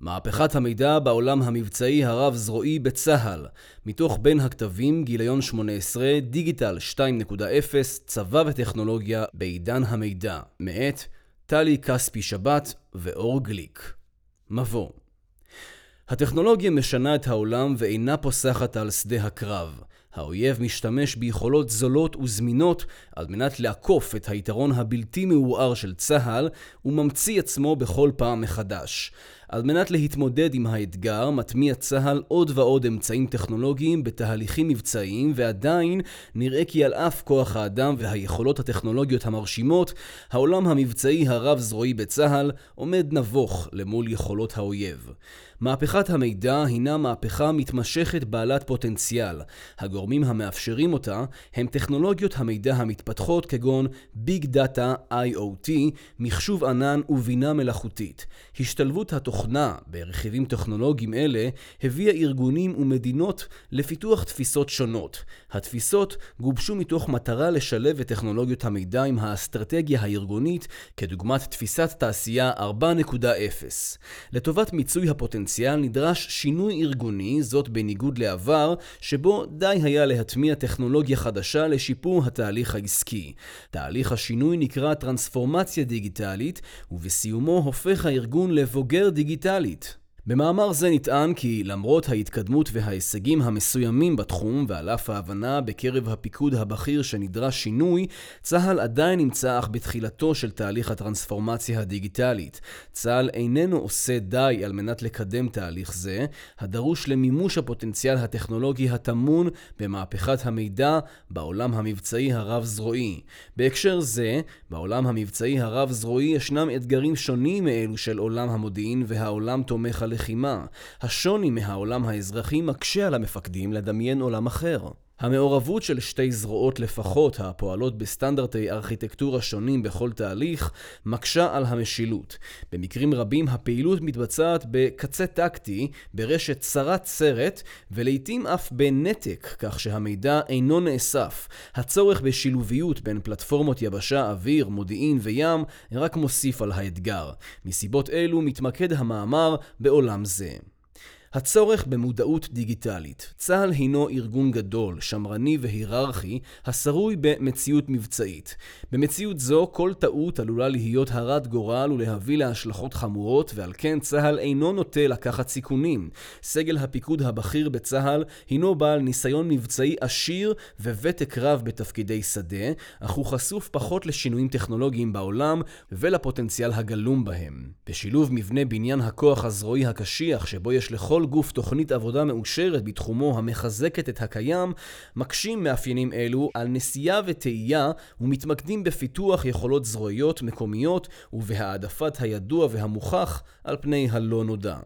מהפכת המידע בעולם המבצעי הרב-זרועי בצה"ל, מתוך בין הכתבים גיליון 18, דיגיטל 2.0, צבא וטכנולוגיה בעידן המידע, מאת טלי כספי שבת ואור גליק. מבוא הטכנולוגיה משנה את העולם ואינה פוסחת על שדה הקרב. האויב משתמש ביכולות זולות וזמינות על מנת לעקוף את היתרון הבלתי מעורער של צה"ל וממציא עצמו בכל פעם מחדש. על מנת להתמודד עם האתגר, מטמיע צה"ל עוד ועוד אמצעים טכנולוגיים בתהליכים מבצעיים, ועדיין נראה כי על אף כוח האדם והיכולות הטכנולוגיות המרשימות, העולם המבצעי הרב-זרועי בצה"ל עומד נבוך למול יכולות האויב. מהפכת המידע הינה מהפכה מתמשכת בעלת פוטנציאל. הגורמים המאפשרים אותה הם טכנולוגיות המידע המתפתחות כגון ביג דאטה, IoT, מחשוב ענן ובינה מלאכותית. השתלבות התוכנה ברכיבים טכנולוגיים אלה הביאה ארגונים ומדינות לפיתוח תפיסות שונות. התפיסות גובשו מתוך מטרה לשלב את טכנולוגיות המידע עם האסטרטגיה הארגונית, כדוגמת תפיסת תעשייה 4.0. לטובת מיצוי הפוטנציאל נדרש שינוי ארגוני, זאת בניגוד לעבר, שבו די היה להטמיע טכנולוגיה חדשה לשיפור התהליך העסקי. תהליך השינוי נקרא טרנספורמציה דיגיטלית, ובסיומו הופך הארגון לבוגר דיגיטלית. במאמר זה נטען כי למרות ההתקדמות וההישגים המסוימים בתחום ועל אף ההבנה בקרב הפיקוד הבכיר שנדרש שינוי, צה"ל עדיין נמצא אך בתחילתו של תהליך הטרנספורמציה הדיגיטלית. צה"ל איננו עושה די על מנת לקדם תהליך זה, הדרוש למימוש הפוטנציאל הטכנולוגי הטמון במהפכת המידע בעולם המבצעי הרב-זרועי. בהקשר זה, בעולם המבצעי הרב-זרועי ישנם אתגרים שונים מאלו של עולם המודיעין והעולם תומך הלחימה. הלחימה. השוני מהעולם האזרחי מקשה על המפקדים לדמיין עולם אחר. המעורבות של שתי זרועות לפחות הפועלות בסטנדרטי ארכיטקטורה שונים בכל תהליך מקשה על המשילות. במקרים רבים הפעילות מתבצעת בקצה טקטי, ברשת צרת סרט, ולעיתים אף בנתק, כך שהמידע אינו נאסף. הצורך בשילוביות בין פלטפורמות יבשה, אוויר, מודיעין וים רק מוסיף על האתגר. מסיבות אלו מתמקד המאמר בעולם זה. הצורך במודעות דיגיטלית. צה"ל הינו ארגון גדול, שמרני והיררכי, השרוי במציאות מבצעית. במציאות זו כל טעות עלולה להיות הרת גורל ולהביא להשלכות חמורות, ועל כן צה"ל אינו נוטה לקחת סיכונים. סגל הפיקוד הבכיר בצה"ל הינו בעל ניסיון מבצעי עשיר וותק רב בתפקידי שדה, אך הוא חשוף פחות לשינויים טכנולוגיים בעולם ולפוטנציאל הגלום בהם. בשילוב מבנה בניין הכוח הזרועי הקשיח שבו יש לכל לכל גוף תוכנית עבודה מאושרת בתחומו המחזקת את הקיים, מקשים מאפיינים אלו על נסיעה וטעייה ומתמקדים בפיתוח יכולות זרועיות מקומיות ובהעדפת הידוע והמוכח על פני הלא נודע.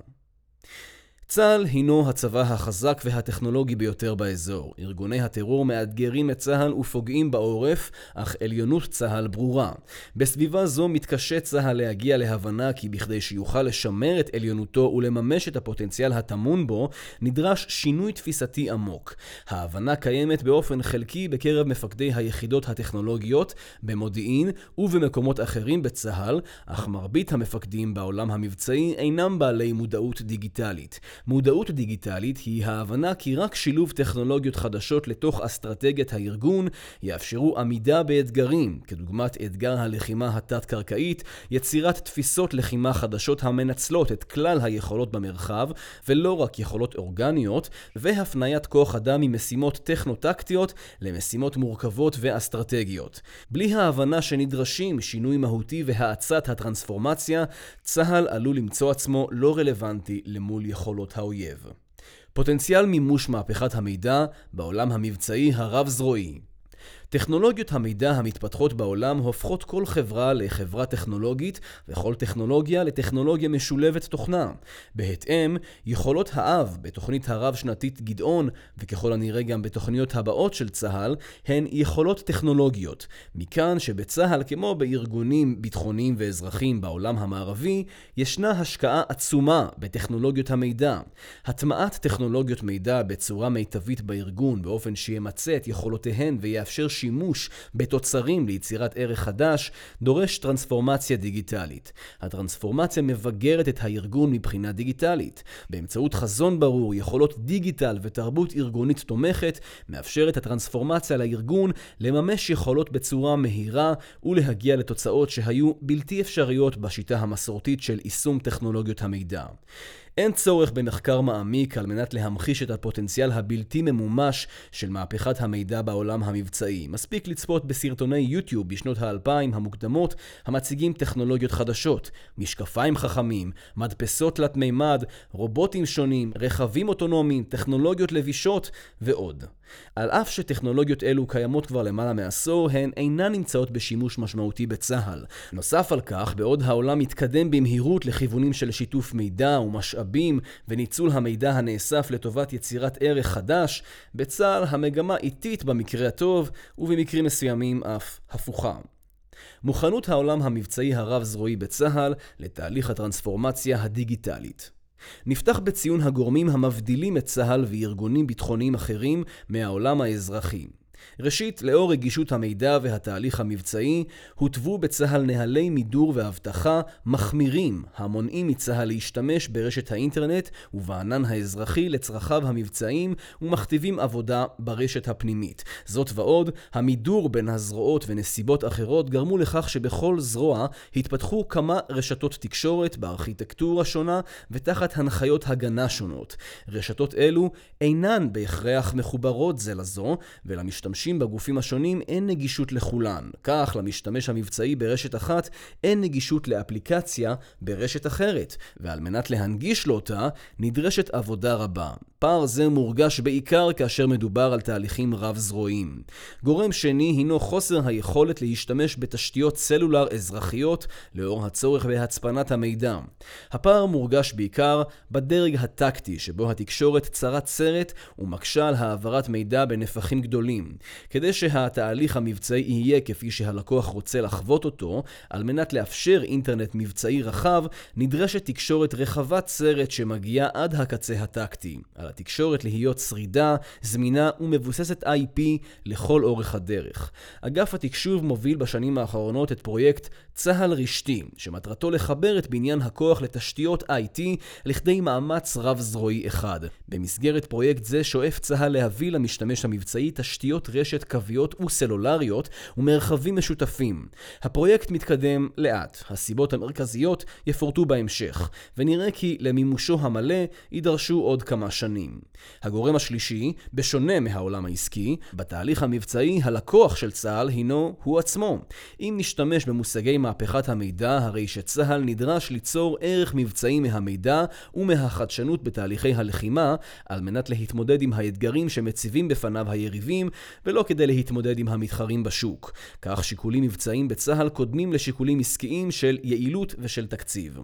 צה"ל הינו הצבא החזק והטכנולוגי ביותר באזור. ארגוני הטרור מאתגרים את צה"ל ופוגעים בעורף, אך עליונות צה"ל ברורה. בסביבה זו מתקשה צה"ל להגיע להבנה כי בכדי שיוכל לשמר את עליונותו ולממש את הפוטנציאל הטמון בו, נדרש שינוי תפיסתי עמוק. ההבנה קיימת באופן חלקי בקרב מפקדי היחידות הטכנולוגיות, במודיעין ובמקומות אחרים בצה"ל, אך מרבית המפקדים בעולם המבצעי אינם בעלי מודעות דיגיטלית. מודעות דיגיטלית היא ההבנה כי רק שילוב טכנולוגיות חדשות לתוך אסטרטגיית הארגון יאפשרו עמידה באתגרים, כדוגמת אתגר הלחימה התת-קרקעית, יצירת תפיסות לחימה חדשות המנצלות את כלל היכולות במרחב, ולא רק יכולות אורגניות, והפניית כוח אדם ממשימות טכנו-טקטיות למשימות מורכבות ואסטרטגיות. בלי ההבנה שנדרשים שינוי מהותי והאצת הטרנספורמציה, צה"ל עלול למצוא עצמו לא רלוונטי למול יכולות האויב. פוטנציאל מימוש מהפכת המידע בעולם המבצעי הרב-זרועי טכנולוגיות המידע המתפתחות בעולם הופכות כל חברה לחברה טכנולוגית וכל טכנולוגיה לטכנולוגיה משולבת תוכנה. בהתאם, יכולות האב בתוכנית הרב-שנתית גדעון, וככל הנראה גם בתוכניות הבאות של צה"ל, הן יכולות טכנולוגיות. מכאן שבצה"ל, כמו בארגונים ביטחוניים ואזרחיים בעולם המערבי, ישנה השקעה עצומה בטכנולוגיות המידע. הטמעת טכנולוגיות מידע בצורה מיטבית בארגון באופן שימצה את יכולותיהן ויאפשר שימוש בתוצרים ליצירת ערך חדש, דורש טרנספורמציה דיגיטלית. הטרנספורמציה מבגרת את הארגון מבחינה דיגיטלית. באמצעות חזון ברור, יכולות דיגיטל ותרבות ארגונית תומכת, מאפשרת הטרנספורמציה לארגון לממש יכולות בצורה מהירה ולהגיע לתוצאות שהיו בלתי אפשריות בשיטה המסורתית של יישום טכנולוגיות המידע. אין צורך במחקר מעמיק על מנת להמחיש את הפוטנציאל הבלתי ממומש של מהפכת המידע בעולם המבצעי. מספיק לצפות בסרטוני יוטיוב בשנות האלפיים המוקדמות המציגים טכנולוגיות חדשות, משקפיים חכמים, מדפסות תלת מימד, רובוטים שונים, רכבים אוטונומיים, טכנולוגיות לבישות ועוד. על אף שטכנולוגיות אלו קיימות כבר למעלה מעשור, הן אינן נמצאות בשימוש משמעותי בצה"ל. נוסף על כך, בעוד העולם מתקדם במהירות לכיוונים של שיתוף מידע ומשאבים וניצול המידע הנאסף לטובת יצירת ערך חדש, בצה"ל המגמה איטית במקרה הטוב, ובמקרים מסוימים אף הפוכה. מוכנות העולם המבצעי הרב-זרועי בצה"ל לתהליך הטרנספורמציה הדיגיטלית. נפתח בציון הגורמים המבדילים את צה"ל וארגונים ביטחוניים אחרים מהעולם האזרחי. ראשית, לאור רגישות המידע והתהליך המבצעי, הותוו בצה"ל נהלי מידור ואבטחה מחמירים, המונעים מצה"ל להשתמש ברשת האינטרנט ובענן האזרחי לצרכיו המבצעיים ומכתיבים עבודה ברשת הפנימית. זאת ועוד, המידור בין הזרועות ונסיבות אחרות גרמו לכך שבכל זרוע התפתחו כמה רשתות תקשורת בארכיטקטורה שונה ותחת הנחיות הגנה שונות. רשתות אלו אינן בהכרח מחוברות זה לזו, ולמשתמשים המשתמשים בגופים השונים אין נגישות לכולן. כך, למשתמש המבצעי ברשת אחת אין נגישות לאפליקציה ברשת אחרת, ועל מנת להנגיש לו אותה, נדרשת עבודה רבה. פער זה מורגש בעיקר כאשר מדובר על תהליכים רב-זרועיים. גורם שני הינו חוסר היכולת להשתמש בתשתיות סלולר אזרחיות לאור הצורך בהצפנת המידע. הפער מורגש בעיקר בדרג הטקטי, שבו התקשורת צרת סרט ומקשה על העברת מידע בנפחים גדולים. כדי שהתהליך המבצעי יהיה כפי שהלקוח רוצה לחוות אותו, על מנת לאפשר אינטרנט מבצעי רחב, נדרשת תקשורת רחבת סרט שמגיעה עד הקצה הטקטי. על התקשורת להיות שרידה, זמינה ומבוססת IP לכל אורך הדרך. אגף התקשוב מוביל בשנים האחרונות את פרויקט צה"ל רשתי, שמטרתו לחבר את בניין הכוח לתשתיות IT לכדי מאמץ רב-זרועי אחד. במסגרת פרויקט זה שואף צה"ל להביא למשתמש המבצעי תשתיות רשת קוויות וסלולריות ומרחבים משותפים. הפרויקט מתקדם לאט, הסיבות המרכזיות יפורטו בהמשך, ונראה כי למימושו המלא יידרשו עוד כמה שנים. הגורם השלישי, בשונה מהעולם העסקי, בתהליך המבצעי הלקוח של צה"ל הינו הוא עצמו. אם נשתמש במושגי מהפכת המידע, הרי שצה"ל נדרש ליצור ערך מבצעי מהמידע ומהחדשנות בתהליכי הלחימה, על מנת להתמודד עם האתגרים שמציבים בפניו היריבים, ולא כדי להתמודד עם המתחרים בשוק. כך שיקולים מבצעיים בצה"ל קודמים לשיקולים עסקיים של יעילות ושל תקציב.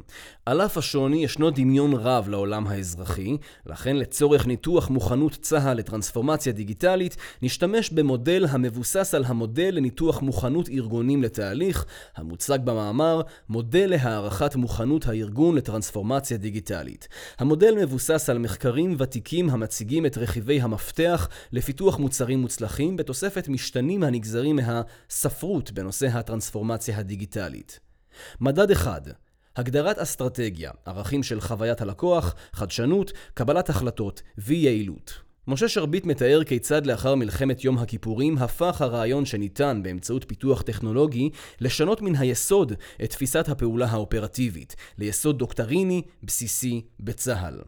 על אף השוני ישנו דמיון רב לעולם האזרחי, לכן לצורך ניתוח מוכנות צה"ל לטרנספורמציה דיגיטלית, נשתמש במודל המבוסס על המודל לניתוח מוכנות ארגונים לתהליך, המוצג במאמר מודל להערכת מוכנות הארגון לטרנספורמציה דיגיטלית. המודל מבוסס על מחקרים ותיקים המציגים את רכיבי המפתח לפיתוח מוצרים מוצלחים בתוספת משתנים הנגזרים מהספרות בנושא הטרנספורמציה הדיגיטלית. מדד אחד הגדרת אסטרטגיה, ערכים של חוויית הלקוח, חדשנות, קבלת החלטות ויעילות. משה שרביט מתאר כיצד לאחר מלחמת יום הכיפורים הפך הרעיון שניתן באמצעות פיתוח טכנולוגי לשנות מן היסוד את תפיסת הפעולה האופרטיבית, ליסוד דוקטריני בסיסי בצה"ל.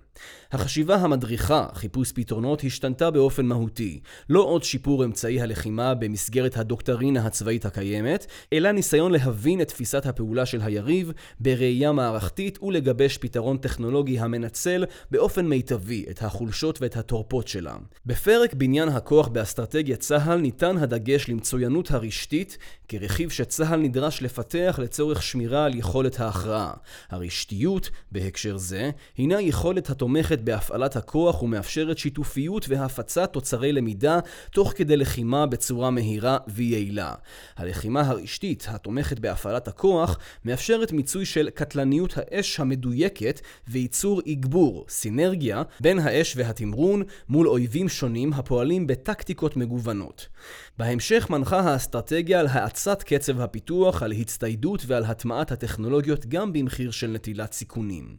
החשיבה המדריכה, חיפוש פתרונות, השתנתה באופן מהותי. לא עוד שיפור אמצעי הלחימה במסגרת הדוקטרינה הצבאית הקיימת, אלא ניסיון להבין את תפיסת הפעולה של היריב בראייה מערכתית ולגבש פתרון טכנולוגי המנצל באופן מיטבי את החולשות ואת התורפות שלה. בפרק בניין הכוח באסטרטגיית צה"ל ניתן הדגש למצוינות הרשתית כרכיב שצה"ל נדרש לפתח לצורך שמירה על יכולת ההכרעה. הרשתיות, בהקשר זה, הינה יכולת התומכת תומכת בהפעלת הכוח ומאפשרת שיתופיות והפצת תוצרי למידה תוך כדי לחימה בצורה מהירה ויעילה. הלחימה הרשתית, התומכת בהפעלת הכוח, מאפשרת מיצוי של קטלניות האש המדויקת וייצור איגבור, סינרגיה, בין האש והתמרון מול אויבים שונים הפועלים בטקטיקות מגוונות. בהמשך מנחה האסטרטגיה על האצת קצב הפיתוח, על הצטיידות ועל הטמעת הטכנולוגיות גם במחיר של נטילת סיכונים.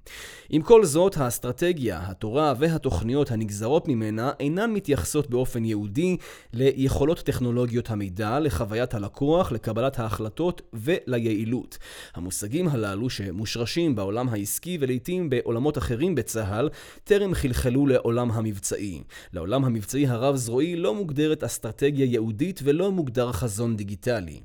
עם כל זאת, האסטרטגיה, התורה והתוכניות הנגזרות ממנה אינן מתייחסות באופן ייעודי ליכולות טכנולוגיות המידע, לחוויית הלקוח, לקבלת ההחלטות וליעילות. המושגים הללו שמושרשים בעולם העסקי ולעיתים בעולמות אחרים בצה"ל, טרם חלחלו לעולם המבצעי. לעולם המבצעי הרב-זרועי לא מוגדרת אסטרטגיה ייעודית ולא מוגדר חזון דיגיטלי.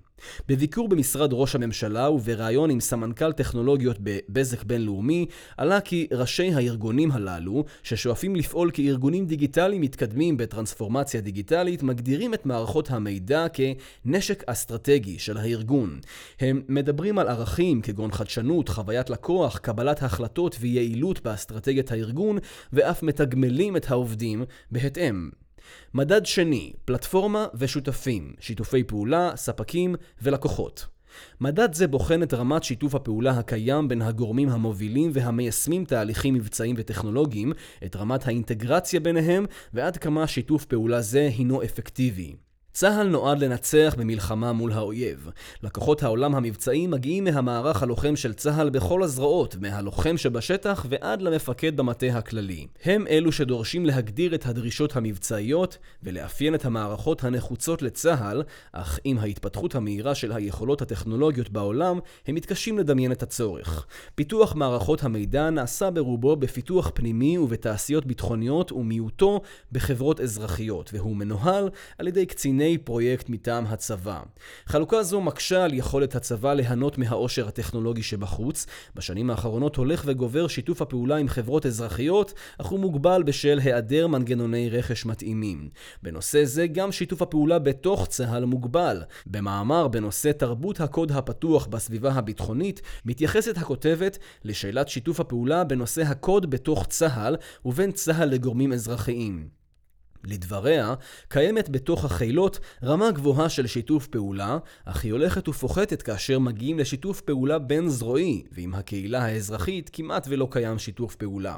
בביקור במשרד ראש הממשלה ובריאיון עם סמנכ"ל טכנולוגיות בבזק בינלאומי, עלה כי ראשי הארגונים הללו, ששואפים לפעול כארגונים דיגיטליים מתקדמים בטרנספורמציה דיגיטלית, מגדירים את מערכות המידע כנשק אסטרטגי של הארגון. הם מדברים על ערכים כגון חדשנות, חוויית לקוח, קבלת החלטות ויעילות באסטרטגיית הארגון, ואף מתגמלים את העובדים בהתאם. מדד שני, פלטפורמה ושותפים, שיתופי פעולה, ספקים ולקוחות. מדד זה בוחן את רמת שיתוף הפעולה הקיים בין הגורמים המובילים והמיישמים תהליכים מבצעיים וטכנולוגיים, את רמת האינטגרציה ביניהם, ועד כמה שיתוף פעולה זה הינו אפקטיבי. צה"ל נועד לנצח במלחמה מול האויב. לקוחות העולם המבצעי מגיעים מהמערך הלוחם של צה"ל בכל הזרועות, מהלוחם שבשטח ועד למפקד במטה הכללי. הם אלו שדורשים להגדיר את הדרישות המבצעיות ולאפיין את המערכות הנחוצות לצה"ל, אך עם ההתפתחות המהירה של היכולות הטכנולוגיות בעולם, הם מתקשים לדמיין את הצורך. פיתוח מערכות המידע נעשה ברובו בפיתוח פנימי ובתעשיות ביטחוניות ומיעוטו בחברות אזרחיות, והוא מנוהל על ידי קציני מיני פרויקט מטעם הצבא. חלוקה זו מקשה על יכולת הצבא ליהנות מהעושר הטכנולוגי שבחוץ. בשנים האחרונות הולך וגובר שיתוף הפעולה עם חברות אזרחיות, אך הוא מוגבל בשל היעדר מנגנוני רכש מתאימים. בנושא זה גם שיתוף הפעולה בתוך צה"ל מוגבל. במאמר בנושא תרבות הקוד הפתוח בסביבה הביטחונית, מתייחסת הכותבת לשאלת שיתוף הפעולה בנושא הקוד בתוך צה"ל ובין צה"ל לגורמים אזרחיים. לדבריה, קיימת בתוך החילות רמה גבוהה של שיתוף פעולה, אך היא הולכת ופוחתת כאשר מגיעים לשיתוף פעולה בין זרועי, ועם הקהילה האזרחית כמעט ולא קיים שיתוף פעולה.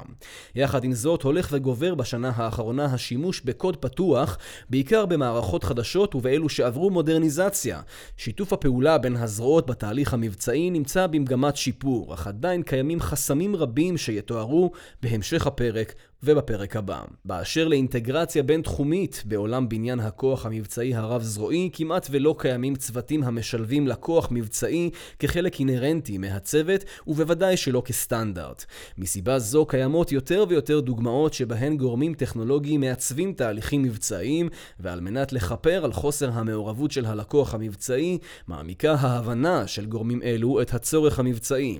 יחד עם זאת, הולך וגובר בשנה האחרונה השימוש בקוד פתוח, בעיקר במערכות חדשות ובאלו שעברו מודרניזציה. שיתוף הפעולה בין הזרועות בתהליך המבצעי נמצא במגמת שיפור, אך עדיין קיימים חסמים רבים שיתוארו בהמשך הפרק ובפרק הבא. באשר לאינטגרציה בין-תחומית בעולם בניין הכוח המבצעי הרב-זרועי, כמעט ולא קיימים צוותים המשלבים לקוח מבצעי כחלק אינהרנטי מהצוות, ובוודאי שלא כסטנדרט. מסיבה זו קיימות יותר ויותר דוגמאות שבהן גורמים טכנולוגיים מעצבים תהליכים מבצעיים, ועל מנת לכפר על חוסר המעורבות של הלקוח המבצעי, מעמיקה ההבנה של גורמים אלו את הצורך המבצעי.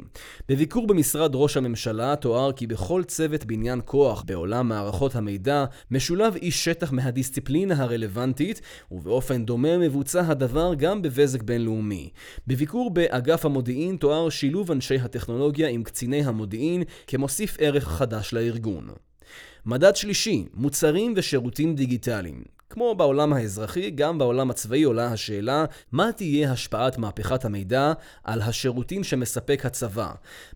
בביקור במשרד ראש הממשלה תואר כי בכל צוות בניין כוח בעולם מערכות המידע משולב איש שטח מהדיסציפלינה הרלוונטית, ובאופן דומה מבוצע הדבר גם בבזק בינלאומי. בביקור באגף המודיעין תואר שילוב אנשי הטכנולוגיה עם קציני המודיעין כמוסיף ערך חדש לארגון. מדד שלישי, מוצרים ושירותים דיגיטליים. כמו בעולם האזרחי, גם בעולם הצבאי עולה השאלה מה תהיה השפעת מהפכת המידע על השירותים שמספק הצבא.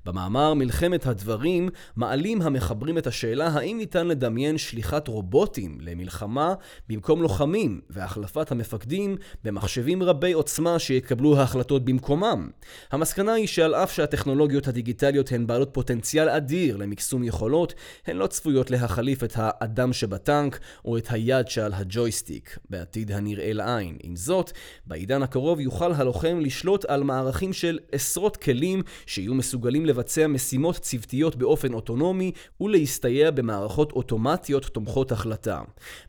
במאמר מלחמת הדברים מעלים המחברים את השאלה האם ניתן לדמיין שליחת רובוטים למלחמה במקום לוחמים והחלפת המפקדים במחשבים רבי עוצמה שיקבלו ההחלטות במקומם. המסקנה היא שעל אף שהטכנולוגיות הדיגיטליות הן בעלות פוטנציאל אדיר למקסום יכולות, הן לא צפויות להחליף את האדם שבטנק או את היד שעל הג'ו ג'ויסטיק, בעתיד הנראה לעין. עם זאת, בעידן הקרוב יוכל הלוחם לשלוט על מערכים של עשרות כלים שיהיו מסוגלים לבצע משימות צוותיות באופן אוטונומי ולהסתייע במערכות אוטומטיות תומכות החלטה.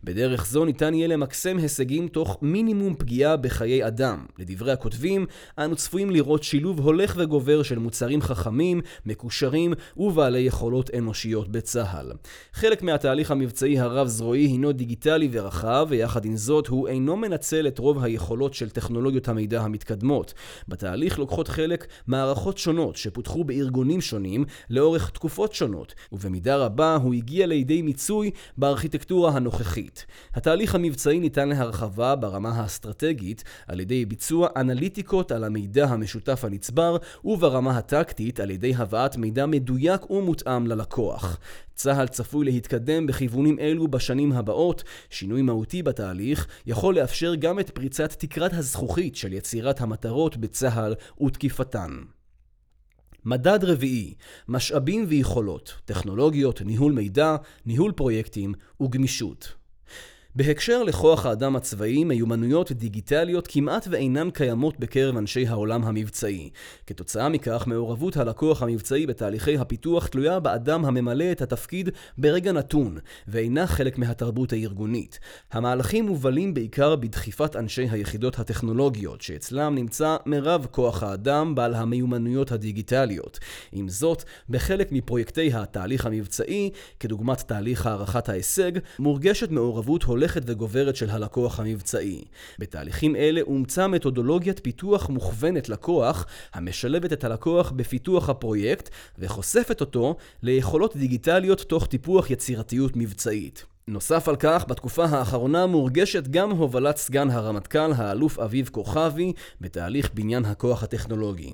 בדרך זו ניתן יהיה למקסם הישגים תוך מינימום פגיעה בחיי אדם. לדברי הכותבים, אנו צפויים לראות שילוב הולך וגובר של מוצרים חכמים, מקושרים ובעלי יכולות אנושיות בצה"ל. חלק מהתהליך המבצעי הרב-זרועי הינו דיגיטלי ורחב ויחד עם זאת הוא אינו מנצל את רוב היכולות של טכנולוגיות המידע המתקדמות. בתהליך לוקחות חלק מערכות שונות שפותחו בארגונים שונים לאורך תקופות שונות, ובמידה רבה הוא הגיע לידי מיצוי בארכיטקטורה הנוכחית. התהליך המבצעי ניתן להרחבה ברמה האסטרטגית על ידי ביצוע אנליטיקות על המידע המשותף הנצבר, וברמה הטקטית על ידי הבאת מידע מדויק ומותאם ללקוח. צה"ל צפוי להתקדם בכיוונים אלו בשנים הבאות. שינוי מהותי בתהליך יכול לאפשר גם את פריצת תקרת הזכוכית של יצירת המטרות בצה"ל ותקיפתן. מדד רביעי, משאבים ויכולות, טכנולוגיות, ניהול מידע, ניהול פרויקטים וגמישות. בהקשר לכוח האדם הצבאי, מיומנויות דיגיטליות כמעט ואינן קיימות בקרב אנשי העולם המבצעי. כתוצאה מכך, מעורבות הלקוח המבצעי בתהליכי הפיתוח תלויה באדם הממלא את התפקיד ברגע נתון, ואינה חלק מהתרבות הארגונית. המהלכים מובלים בעיקר בדחיפת אנשי היחידות הטכנולוגיות, שאצלם נמצא מרב כוח האדם בעל המיומנויות הדיגיטליות. עם זאת, בחלק מפרויקטי התהליך המבצעי, כדוגמת תהליך הערכת ההישג, מורגשת מעורבות הולכת הולכת וגוברת של הלקוח המבצעי. בתהליכים אלה אומצה מתודולוגיית פיתוח מוכוונת לקוח, המשלבת את הלקוח בפיתוח הפרויקט וחושפת אותו ליכולות דיגיטליות תוך טיפוח יצירתיות מבצעית. נוסף על כך, בתקופה האחרונה מורגשת גם הובלת סגן הרמטכ"ל, האלוף אביב כוכבי, בתהליך בניין הכוח הטכנולוגי.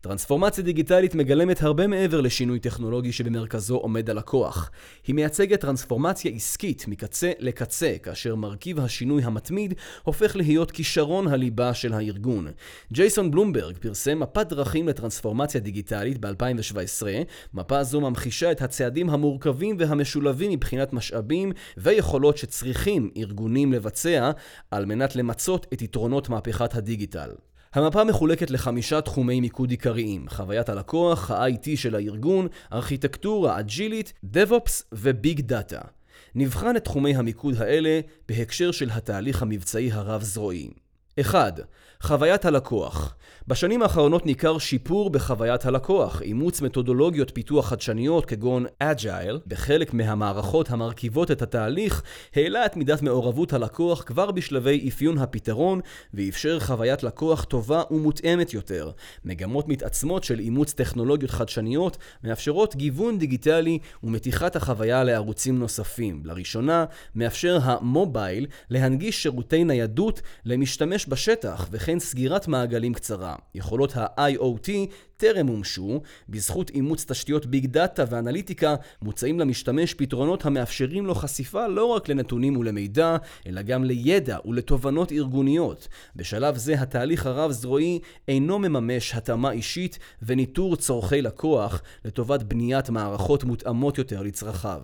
טרנספורמציה דיגיטלית מגלמת הרבה מעבר לשינוי טכנולוגי שבמרכזו עומד הלקוח. היא מייצגת טרנספורמציה עסקית מקצה לקצה, כאשר מרכיב השינוי המתמיד הופך להיות כישרון הליבה של הארגון. ג'ייסון בלומברג פרסם מפת דרכים לטרנספורמציה דיגיטלית ב-2017. מפה זו ממחישה את הצעדים המורכבים והמשולבים מבחינת משאבים ויכולות שצריכים ארגונים לבצע על מנת למצות את יתרונות מהפכת הדיגיטל. המפה מחולקת לחמישה תחומי מיקוד עיקריים חוויית הלקוח, ה-IT של הארגון, ארכיטקטורה אג'ילית, DevOps וביג דאטה. נבחן את תחומי המיקוד האלה בהקשר של התהליך המבצעי הרב-זרועי. 1. חוויית הלקוח בשנים האחרונות ניכר שיפור בחוויית הלקוח, אימוץ מתודולוגיות פיתוח חדשניות כגון אג'ייל בחלק מהמערכות המרכיבות את התהליך, העלה את מידת מעורבות הלקוח כבר בשלבי אפיון הפתרון ואפשר חוויית לקוח טובה ומותאמת יותר. מגמות מתעצמות של אימוץ טכנולוגיות חדשניות מאפשרות גיוון דיגיטלי ומתיחת החוויה לערוצים נוספים. לראשונה, מאפשר המובייל להנגיש שירותי ניידות למשתמש בשטח וכן סגירת מעגלים קצרה. יכולות ה-IoT טרם מומשו, בזכות אימוץ תשתיות ביג דאטה ואנליטיקה, מוצאים למשתמש פתרונות המאפשרים לו חשיפה לא רק לנתונים ולמידע, אלא גם לידע ולתובנות ארגוניות. בשלב זה התהליך הרב-זרועי אינו מממש התאמה אישית וניטור צורכי לקוח לטובת בניית מערכות מותאמות יותר לצרכיו.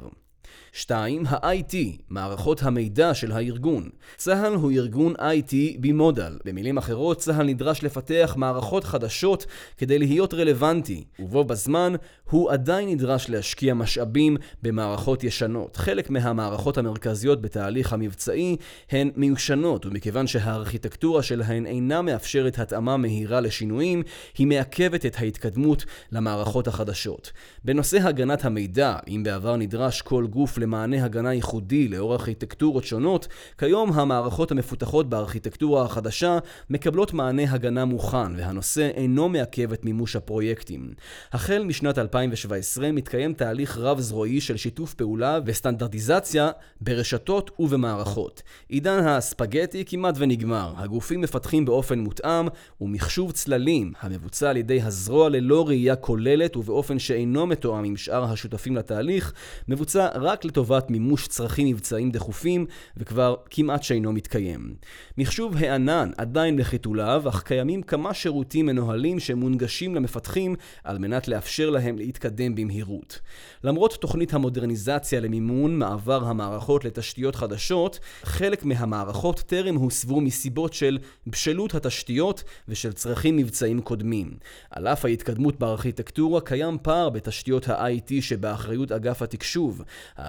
2. ה-IT, מערכות המידע של הארגון. צה"ל הוא ארגון IT במודל. במילים אחרות, צה"ל נדרש לפתח מערכות חדשות כדי להיות רלוונטי, ובו בזמן הוא עדיין נדרש להשקיע משאבים במערכות ישנות. חלק מהמערכות המרכזיות בתהליך המבצעי הן מיושנות, ומכיוון שהארכיטקטורה שלהן אינה מאפשרת התאמה מהירה לשינויים, היא מעכבת את ההתקדמות למערכות החדשות. בנושא הגנת המידע, אם בעבר נדרש כל גוף למענה הגנה ייחודי לאור ארכיטקטורות שונות, כיום המערכות המפותחות בארכיטקטורה החדשה מקבלות מענה הגנה מוכן, והנושא אינו מעכב את מימוש הפרויקטים. החל משנת 2017 מתקיים תהליך רב-זרועי של שיתוף פעולה וסטנדרטיזציה ברשתות ובמערכות. עידן הספגטי כמעט ונגמר. הגופים מפתחים באופן מותאם ומחשוב צללים, המבוצע על ידי הזרוע ללא ראייה כוללת ובאופן שאינו מתואם עם שאר השותפים לתהליך, מבוצע רק לטובת מימוש צרכים מבצעיים דחופים, וכבר כמעט שאינו מתקיים. מחשוב הענן עדיין בחיתוליו, אך קיימים כמה שירותים מנוהלים שמונגשים למפתחים על מנת לאפשר להם להתקדם במהירות. למרות תוכנית המודרניזציה למימון מעבר המערכות לתשתיות חדשות, חלק מהמערכות טרם הוסבו מסיבות של בשלות התשתיות ושל צרכים מבצעיים קודמים. על אף ההתקדמות בארכיטקטורה קיים פער בתשתיות ה-IT שבאחריות אגף התקשוב.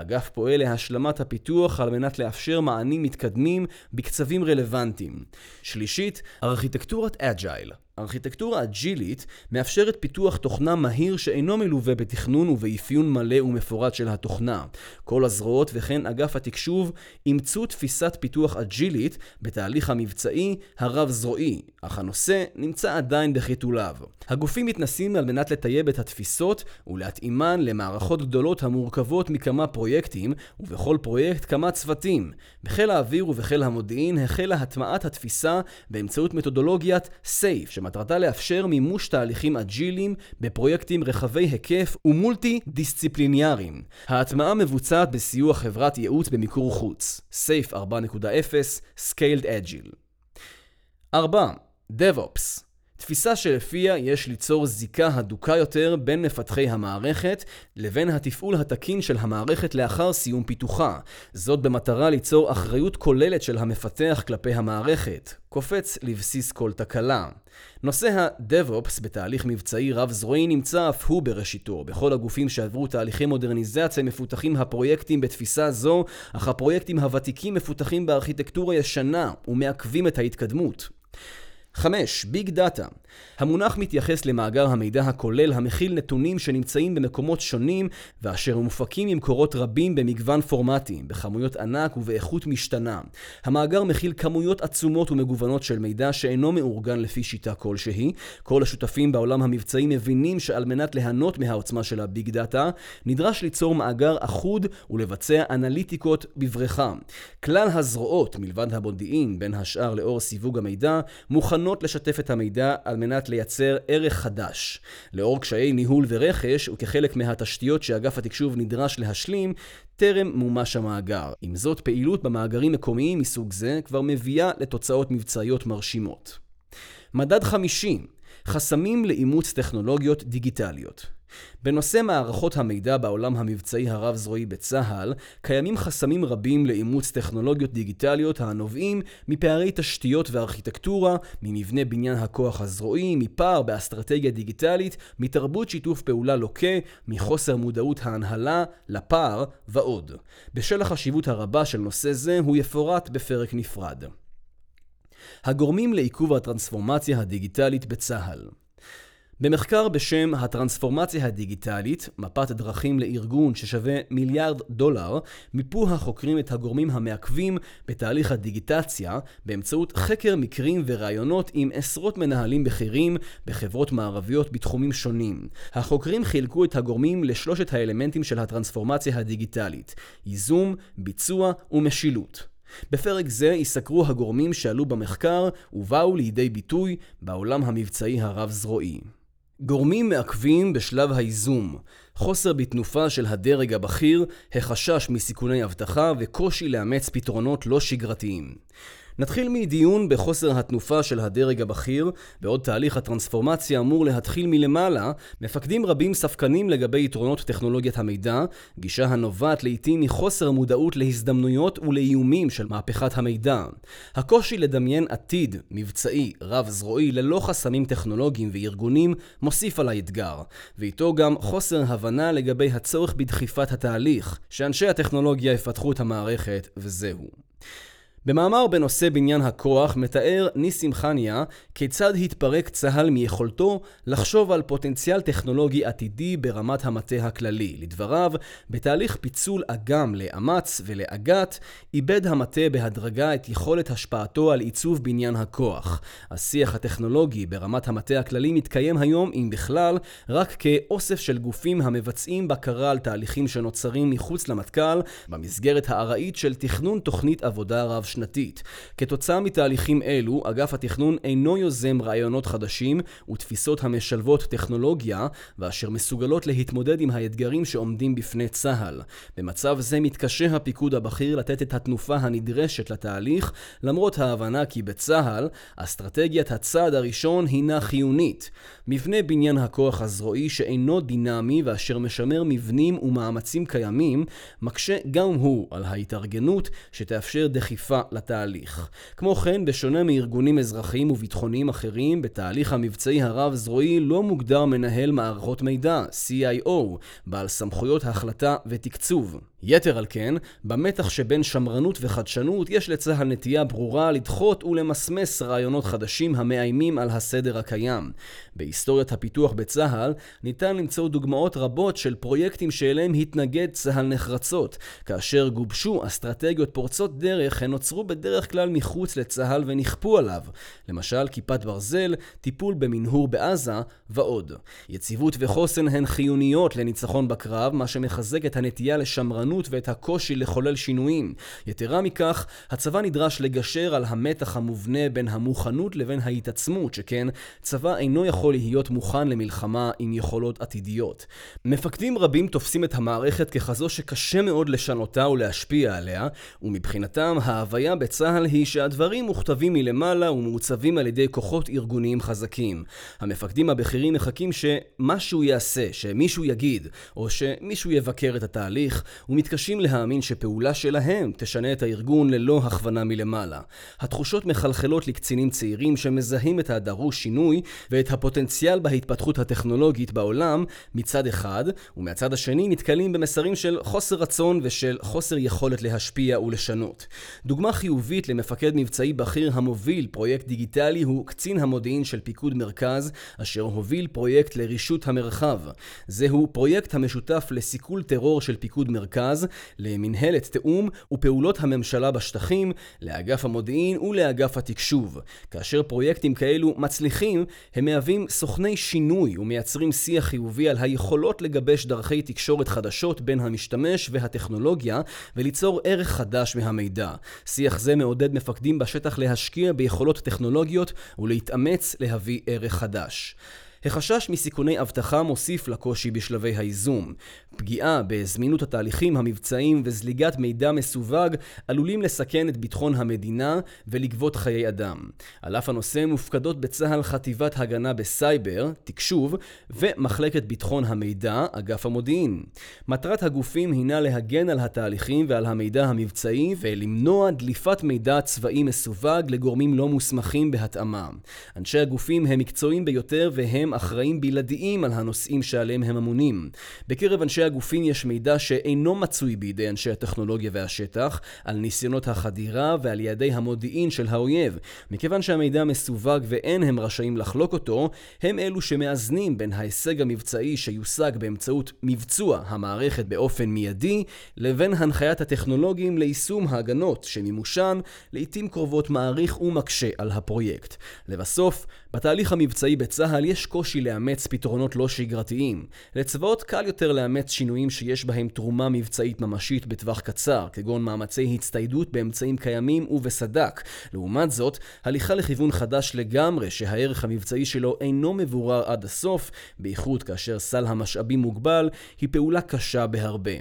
האגף פועל להשלמת הפיתוח על מנת לאפשר מענים מתקדמים בקצבים רלוונטיים. שלישית, ארכיטקטורת agile. ארכיטקטורה אג'ילית מאפשרת פיתוח תוכנה מהיר שאינו מלווה בתכנון ובאפיון מלא ומפורט של התוכנה. כל הזרועות וכן אגף התקשוב אימצו תפיסת פיתוח אג'ילית בתהליך המבצעי הרב-זרועי, אך הנושא נמצא עדיין בחיתוליו. הגופים מתנסים על מנת לטייב את התפיסות ולהתאימן למערכות גדולות המורכבות מכמה פרויקטים, ובכל פרויקט כמה צוותים. בחיל האוויר ובחיל המודיעין החלה הטמעת התפיסה באמצעות מתודולוגיית SAFE, שמטרתה לאפשר מימוש תהליכים אג'יליים בפרויקטים רחבי היקף ומולטי דיסציפליניאריים. ההטמעה מבוצעת בסיוע חברת ייעוץ במיקור חוץ. SAFE 4.0 Scaled Agile 4. DevOps תפיסה שלפיה יש ליצור זיקה הדוקה יותר בין מפתחי המערכת לבין התפעול התקין של המערכת לאחר סיום פיתוחה. זאת במטרה ליצור אחריות כוללת של המפתח כלפי המערכת. קופץ לבסיס כל תקלה. נושא ה-DevOps בתהליך מבצעי רב-זרועי נמצא אף הוא בראשיתו. בכל הגופים שעברו תהליכי מודרניזציה מפותחים הפרויקטים בתפיסה זו, אך הפרויקטים הוותיקים מפותחים בארכיטקטורה ישנה ומעכבים את ההתקדמות. 5. ביג דאטה. המונח מתייחס למאגר המידע הכולל המכיל נתונים שנמצאים במקומות שונים ואשר מופקים ממקורות רבים במגוון פורמטים, בכמויות ענק ובאיכות משתנה. המאגר מכיל כמויות עצומות ומגוונות של מידע שאינו מאורגן לפי שיטה כלשהי. כל השותפים בעולם המבצעי מבינים שעל מנת ליהנות מהעוצמה של הביג דאטה, נדרש ליצור מאגר אחוד ולבצע אנליטיקות בבריכה. כלל הזרועות, מלבד המודיעין, בין השאר לאור סיווג המידע, מוכנות לשתף את המידע על מנת לייצר ערך חדש. לאור קשיי ניהול ורכש, וכחלק מהתשתיות שאגף התקשוב נדרש להשלים, טרם מומש המאגר. עם זאת, פעילות במאגרים מקומיים מסוג זה כבר מביאה לתוצאות מבצעיות מרשימות. מדד 50 חסמים לאימוץ טכנולוגיות דיגיטליות בנושא מערכות המידע בעולם המבצעי הרב-זרועי בצה"ל, קיימים חסמים רבים לאימוץ טכנולוגיות דיגיטליות הנובעים מפערי תשתיות וארכיטקטורה, ממבנה בניין הכוח הזרועי, מפער באסטרטגיה דיגיטלית, מתרבות שיתוף פעולה לוקה, מחוסר מודעות ההנהלה, לפער ועוד. בשל החשיבות הרבה של נושא זה, הוא יפורט בפרק נפרד. הגורמים לעיכוב הטרנספורמציה הדיגיטלית בצה"ל במחקר בשם הטרנספורמציה הדיגיטלית, מפת דרכים לארגון ששווה מיליארד דולר, מיפו החוקרים את הגורמים המעכבים בתהליך הדיגיטציה באמצעות חקר מקרים וראיונות עם עשרות מנהלים בכירים בחברות מערביות בתחומים שונים. החוקרים חילקו את הגורמים לשלושת האלמנטים של הטרנספורמציה הדיגיטלית ייזום, ביצוע ומשילות. בפרק זה ייסקרו הגורמים שעלו במחקר ובאו לידי ביטוי בעולם המבצעי הרב-זרועי. גורמים מעכבים בשלב הייזום, חוסר בתנופה של הדרג הבכיר, החשש מסיכוני אבטחה וקושי לאמץ פתרונות לא שגרתיים. נתחיל מדיון בחוסר התנופה של הדרג הבכיר, בעוד תהליך הטרנספורמציה אמור להתחיל מלמעלה, מפקדים רבים ספקנים לגבי יתרונות טכנולוגיית המידע, גישה הנובעת לעיתים מחוסר מודעות להזדמנויות ולאיומים של מהפכת המידע. הקושי לדמיין עתיד מבצעי רב-זרועי ללא חסמים טכנולוגיים וארגונים מוסיף על האתגר, ואיתו גם חוסר הבנה לגבי הצורך בדחיפת התהליך, שאנשי הטכנולוגיה יפתחו את המערכת וזהו. במאמר בנושא בניין הכוח מתאר ניסים חניה כיצד התפרק צה"ל מיכולתו לחשוב על פוטנציאל טכנולוגי עתידי ברמת המטה הכללי. לדבריו, בתהליך פיצול אג"ם לאמ"ץ ולאג"ת, איבד המטה בהדרגה את יכולת השפעתו על עיצוב בניין הכוח. השיח הטכנולוגי ברמת המטה הכללי מתקיים היום, אם בכלל, רק כאוסף של גופים המבצעים בקרה על תהליכים שנוצרים מחוץ למטכ"ל, במסגרת הארעית של תכנון תוכנית עבודה רב שנתית. כתוצאה מתהליכים אלו, אגף התכנון אינו יוזם רעיונות חדשים ותפיסות המשלבות טכנולוגיה, ואשר מסוגלות להתמודד עם האתגרים שעומדים בפני צה"ל. במצב זה מתקשה הפיקוד הבכיר לתת את התנופה הנדרשת לתהליך, למרות ההבנה כי בצה"ל, אסטרטגיית הצעד הראשון הינה חיונית. מבנה בניין הכוח הזרועי שאינו דינמי ואשר משמר מבנים ומאמצים קיימים, מקשה גם הוא על ההתארגנות שתאפשר דחיפה לתהליך. כמו כן, בשונה מארגונים אזרחיים וביטחוניים אחרים, בתהליך המבצעי הרב-זרועי לא מוגדר מנהל מערכות מידע, CIO, בעל סמכויות החלטה ותקצוב. יתר על כן, במתח שבין שמרנות וחדשנות יש לצה"ל נטייה ברורה לדחות ולמסמס רעיונות חדשים המאיימים על הסדר הקיים. בהיסטוריית הפיתוח בצה"ל ניתן למצוא דוגמאות רבות של פרויקטים שאליהם התנגד צה"ל נחרצות. כאשר גובשו אסטרטגיות פורצות דרך, הן נוצרו בדרך כלל מחוץ לצה"ל ונכפו עליו. למשל, כיפת ברזל, טיפול במנהור בעזה ועוד. יציבות וחוסן הן חיוניות לניצחון בקרב, מה שמחזק את הנטייה לשמרנות ההתארגנות ואת הקושי לחולל שינויים. יתרה מכך, הצבא נדרש לגשר על המתח המובנה בין המוכנות לבין ההתעצמות, שכן צבא אינו יכול להיות מוכן למלחמה עם יכולות עתידיות. מפקדים רבים תופסים את המערכת ככזו שקשה מאוד לשנותה ולהשפיע עליה, ומבחינתם ההוויה בצה"ל היא שהדברים מוכתבים מלמעלה ומעוצבים על ידי כוחות ארגוניים חזקים. המפקדים הבכירים מחכים שמשהו יעשה, שמישהו יגיד, או שמישהו יבקר את התהליך, ומתקשים להאמין שפעולה שלהם תשנה את הארגון ללא הכוונה מלמעלה. התחושות מחלחלות לקצינים צעירים שמזהים את הדרוש שינוי ואת הפוטנציאל בהתפתחות הטכנולוגית בעולם מצד אחד, ומהצד השני נתקלים במסרים של חוסר רצון ושל חוסר יכולת להשפיע ולשנות. דוגמה חיובית למפקד מבצעי בכיר המוביל פרויקט דיגיטלי הוא קצין המודיעין של פיקוד מרכז, אשר הוביל פרויקט לרישות המרחב. זהו פרויקט המשותף לסיכול טרור של פיקוד מרכז המרכז, למנהלת תיאום ופעולות הממשלה בשטחים, לאגף המודיעין ולאגף התקשוב. כאשר פרויקטים כאלו מצליחים, הם מהווים סוכני שינוי ומייצרים שיח חיובי על היכולות לגבש דרכי תקשורת חדשות בין המשתמש והטכנולוגיה וליצור ערך חדש מהמידע. שיח זה מעודד מפקדים בשטח להשקיע ביכולות טכנולוגיות ולהתאמץ להביא ערך חדש. החשש מסיכוני אבטחה מוסיף לקושי בשלבי הייזום. פגיעה בזמינות התהליכים המבצעיים וזליגת מידע מסווג עלולים לסכן את ביטחון המדינה ולגבות חיי אדם. על אף הנושא מופקדות בצה"ל חטיבת הגנה בסייבר, תקשוב, ומחלקת ביטחון המידע, אגף המודיעין. מטרת הגופים הינה להגן על התהליכים ועל המידע המבצעי ולמנוע דליפת מידע צבאי מסווג לגורמים לא מוסמכים בהתאמה. אנשי הגופים הם מקצועיים ביותר והם אחראים בלעדיים על הנושאים שעליהם הם אמונים. בקרב אנשי הגופים יש מידע שאינו מצוי בידי אנשי הטכנולוגיה והשטח, על ניסיונות החדירה ועל יעדי המודיעין של האויב. מכיוון שהמידע מסווג ואין הם רשאים לחלוק אותו, הם אלו שמאזנים בין ההישג המבצעי שיושג באמצעות מבצוע המערכת באופן מיידי, לבין הנחיית הטכנולוגים ליישום ההגנות שמימושן לעיתים קרובות מעריך ומקשה על הפרויקט. לבסוף, בתהליך המבצעי בצה"ל יש קושי לאמץ פתרונות לא שגרתיים. לצבאות קל יותר לאמץ שינויים שיש בהם תרומה מבצעית ממשית בטווח קצר, כגון מאמצי הצטיידות באמצעים קיימים ובסדק. לעומת זאת, הליכה לכיוון חדש לגמרי, שהערך המבצעי שלו אינו מבורר עד הסוף, בייחוד כאשר סל המשאבים מוגבל, היא פעולה קשה בהרבה.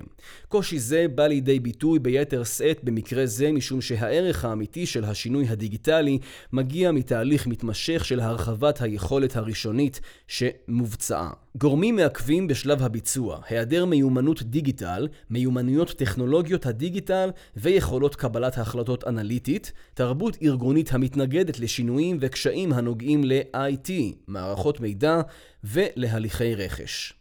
קושי זה בא לידי ביטוי ביתר שאת במקרה זה, משום שהערך האמיתי של השינוי הדיגיטלי מגיע מתהליך מתמשך של הרחבת היכולת הראשונית שמובצעה. גורמים מעכבים בשלב הביצוע, היעדר מיומנות דיגיטל, מיומנויות טכנולוגיות הדיגיטל ויכולות קבלת החלטות אנליטית, תרבות ארגונית המתנגדת לשינויים וקשיים הנוגעים ל-IT, מערכות מידע ולהליכי רכש.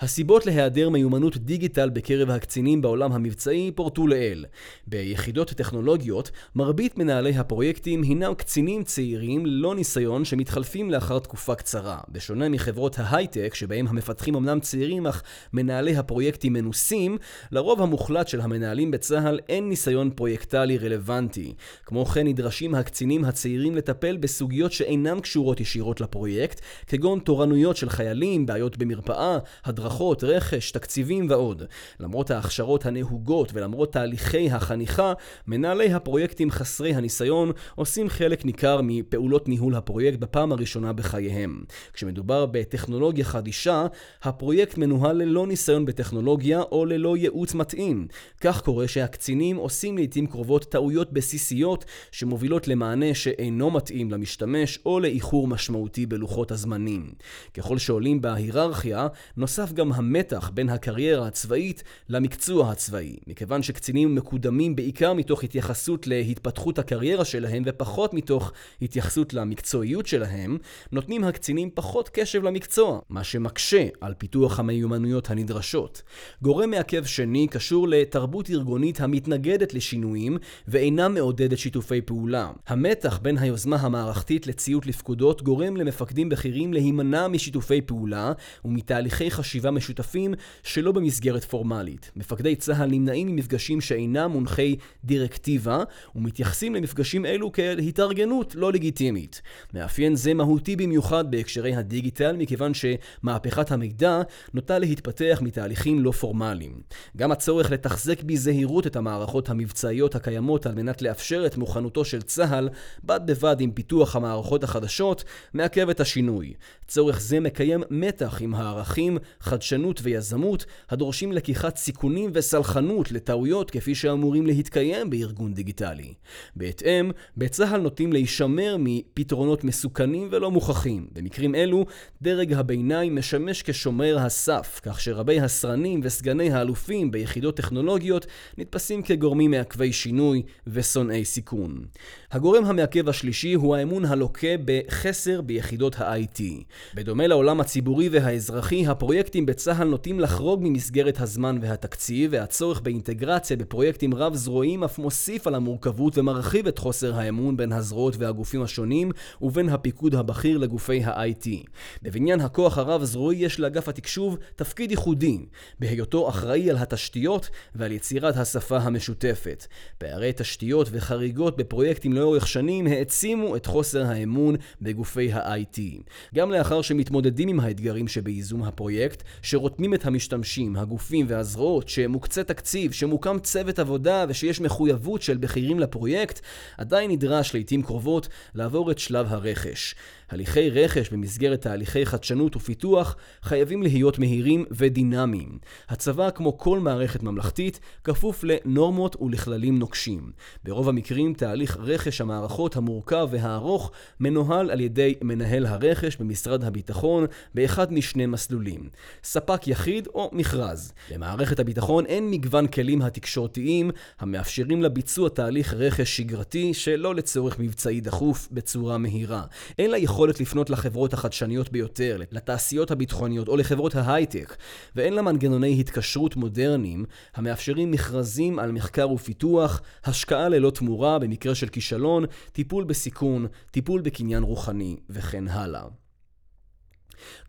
הסיבות להיעדר מיומנות דיגיטל בקרב הקצינים בעולם המבצעי פורטו לעיל. ביחידות טכנולוגיות, מרבית מנהלי הפרויקטים הינם קצינים צעירים ללא ניסיון שמתחלפים לאחר תקופה קצרה. בשונה מחברות ההייטק, שבהם המפתחים אמנם צעירים אך מנהלי הפרויקטים מנוסים, לרוב המוחלט של המנהלים בצה"ל אין ניסיון פרויקטלי רלוונטי. כמו כן נדרשים הקצינים הצעירים לטפל בסוגיות שאינן קשורות ישירות לפרויקט, כגון תורנויות של חיילים, בעיות במרפאה, הדרכות הדרכות, רכש, תקציבים ועוד. למרות ההכשרות הנהוגות ולמרות תהליכי החניכה, מנהלי הפרויקטים חסרי הניסיון עושים חלק ניכר מפעולות ניהול הפרויקט בפעם הראשונה בחייהם. כשמדובר בטכנולוגיה חדישה, הפרויקט מנוהל ללא ניסיון בטכנולוגיה או ללא ייעוץ מתאים. כך קורה שהקצינים עושים לעיתים קרובות טעויות בסיסיות שמובילות למענה שאינו מתאים למשתמש או לאיחור משמעותי בלוחות הזמנים. ככל שעולים בהיררכיה, נוסף גם המתח בין הקריירה הצבאית למקצוע הצבאי, מכיוון שקצינים מקודמים בעיקר מתוך התייחסות להתפתחות הקריירה שלהם ופחות מתוך התייחסות למקצועיות שלהם, נותנים הקצינים פחות קשב למקצוע, מה שמקשה על פיתוח המיומנויות הנדרשות. גורם מעכב שני קשור לתרבות ארגונית המתנגדת לשינויים ואינה מעודדת שיתופי פעולה. המתח בין היוזמה המערכתית לציות לפקודות גורם למפקדים בכירים להימנע משיתופי פעולה ומתהליכי חשיבה משותפים שלא במסגרת פורמלית. מפקדי צה"ל נמנעים ממפגשים שאינם מונחי דירקטיבה ומתייחסים למפגשים אלו כאל התארגנות לא לגיטימית. מאפיין זה מהותי במיוחד בהקשרי הדיגיטל מכיוון שמהפכת המידע נוטה להתפתח מתהליכים לא פורמליים. גם הצורך לתחזק בזהירות את המערכות המבצעיות הקיימות על מנת לאפשר את מוכנותו של צה"ל בד בבד עם פיתוח המערכות החדשות מעכב את השינוי. צורך זה מקיים מתח עם הערכים, חדשנות ויזמות הדורשים לקיחת סיכונים וסלחנות לטעויות כפי שאמורים להתקיים בארגון דיגיטלי. בהתאם, בצה"ל נוטים להישמר מפתרונות מסוכנים ולא מוכחים. במקרים אלו, דרג הביניים משמש כשומר הסף, כך שרבי הסרנים וסגני האלופים ביחידות טכנולוגיות נתפסים כגורמים מעכבי שינוי ושונאי סיכון. הגורם המעכב השלישי הוא האמון הלוקה בחסר ביחידות ה-IT. בדומה לעולם הציבורי והאזרחי, הפרויקטים בצה"ל נוטים לחרוג ממסגרת הזמן והתקציב, והצורך באינטגרציה בפרויקטים רב-זרועיים אף מוסיף על המורכבות ומרחיב את חוסר האמון בין הזרועות והגופים השונים, ובין הפיקוד הבכיר לגופי ה-IT. בבניין הכוח הרב-זרועי יש לאגף התקשוב תפקיד ייחודי, בהיותו אחראי על התשתיות ועל יצירת השפה המשותפת. פערי תשתיות וחריגות בפרויקטים לאורך שנים העצימו את חוסר האמון בגופי ה-IT. גם לאחר שמתמודדים עם האתגרים שבייזום הפרויקט, שרותמים את המשתמשים, הגופים והזרועות, שמוקצה תקציב, שמוקם צוות עבודה ושיש מחויבות של בכירים לפרויקט, עדיין נדרש לעיתים קרובות לעבור את שלב הרכש. הליכי רכש במסגרת תהליכי חדשנות ופיתוח חייבים להיות מהירים ודינמיים. הצבא, כמו כל מערכת ממלכתית, כפוף לנורמות ולכללים נוקשים. ברוב המקרים תהליך רכש המערכות המורכב והארוך מנוהל על ידי מנהל הרכש במשרד הביטחון באחד משני מסלולים, ספק יחיד או מכרז. למערכת הביטחון אין מגוון כלים התקשורתיים המאפשרים לביצוע תהליך רכש שגרתי שלא לצורך מבצעי דחוף בצורה מהירה. אין לה יכולת לפנות לחברות החדשניות ביותר, לתעשיות הביטחוניות או לחברות ההייטק, ואין לה מנגנוני התקשרות מודרניים המאפשרים מכרזים על מחקר ופיתוח, השקעה ללא תמורה במקרה של כישלון, טיפול בסיכון, טיפול בקניין רוחני וכן הלאה.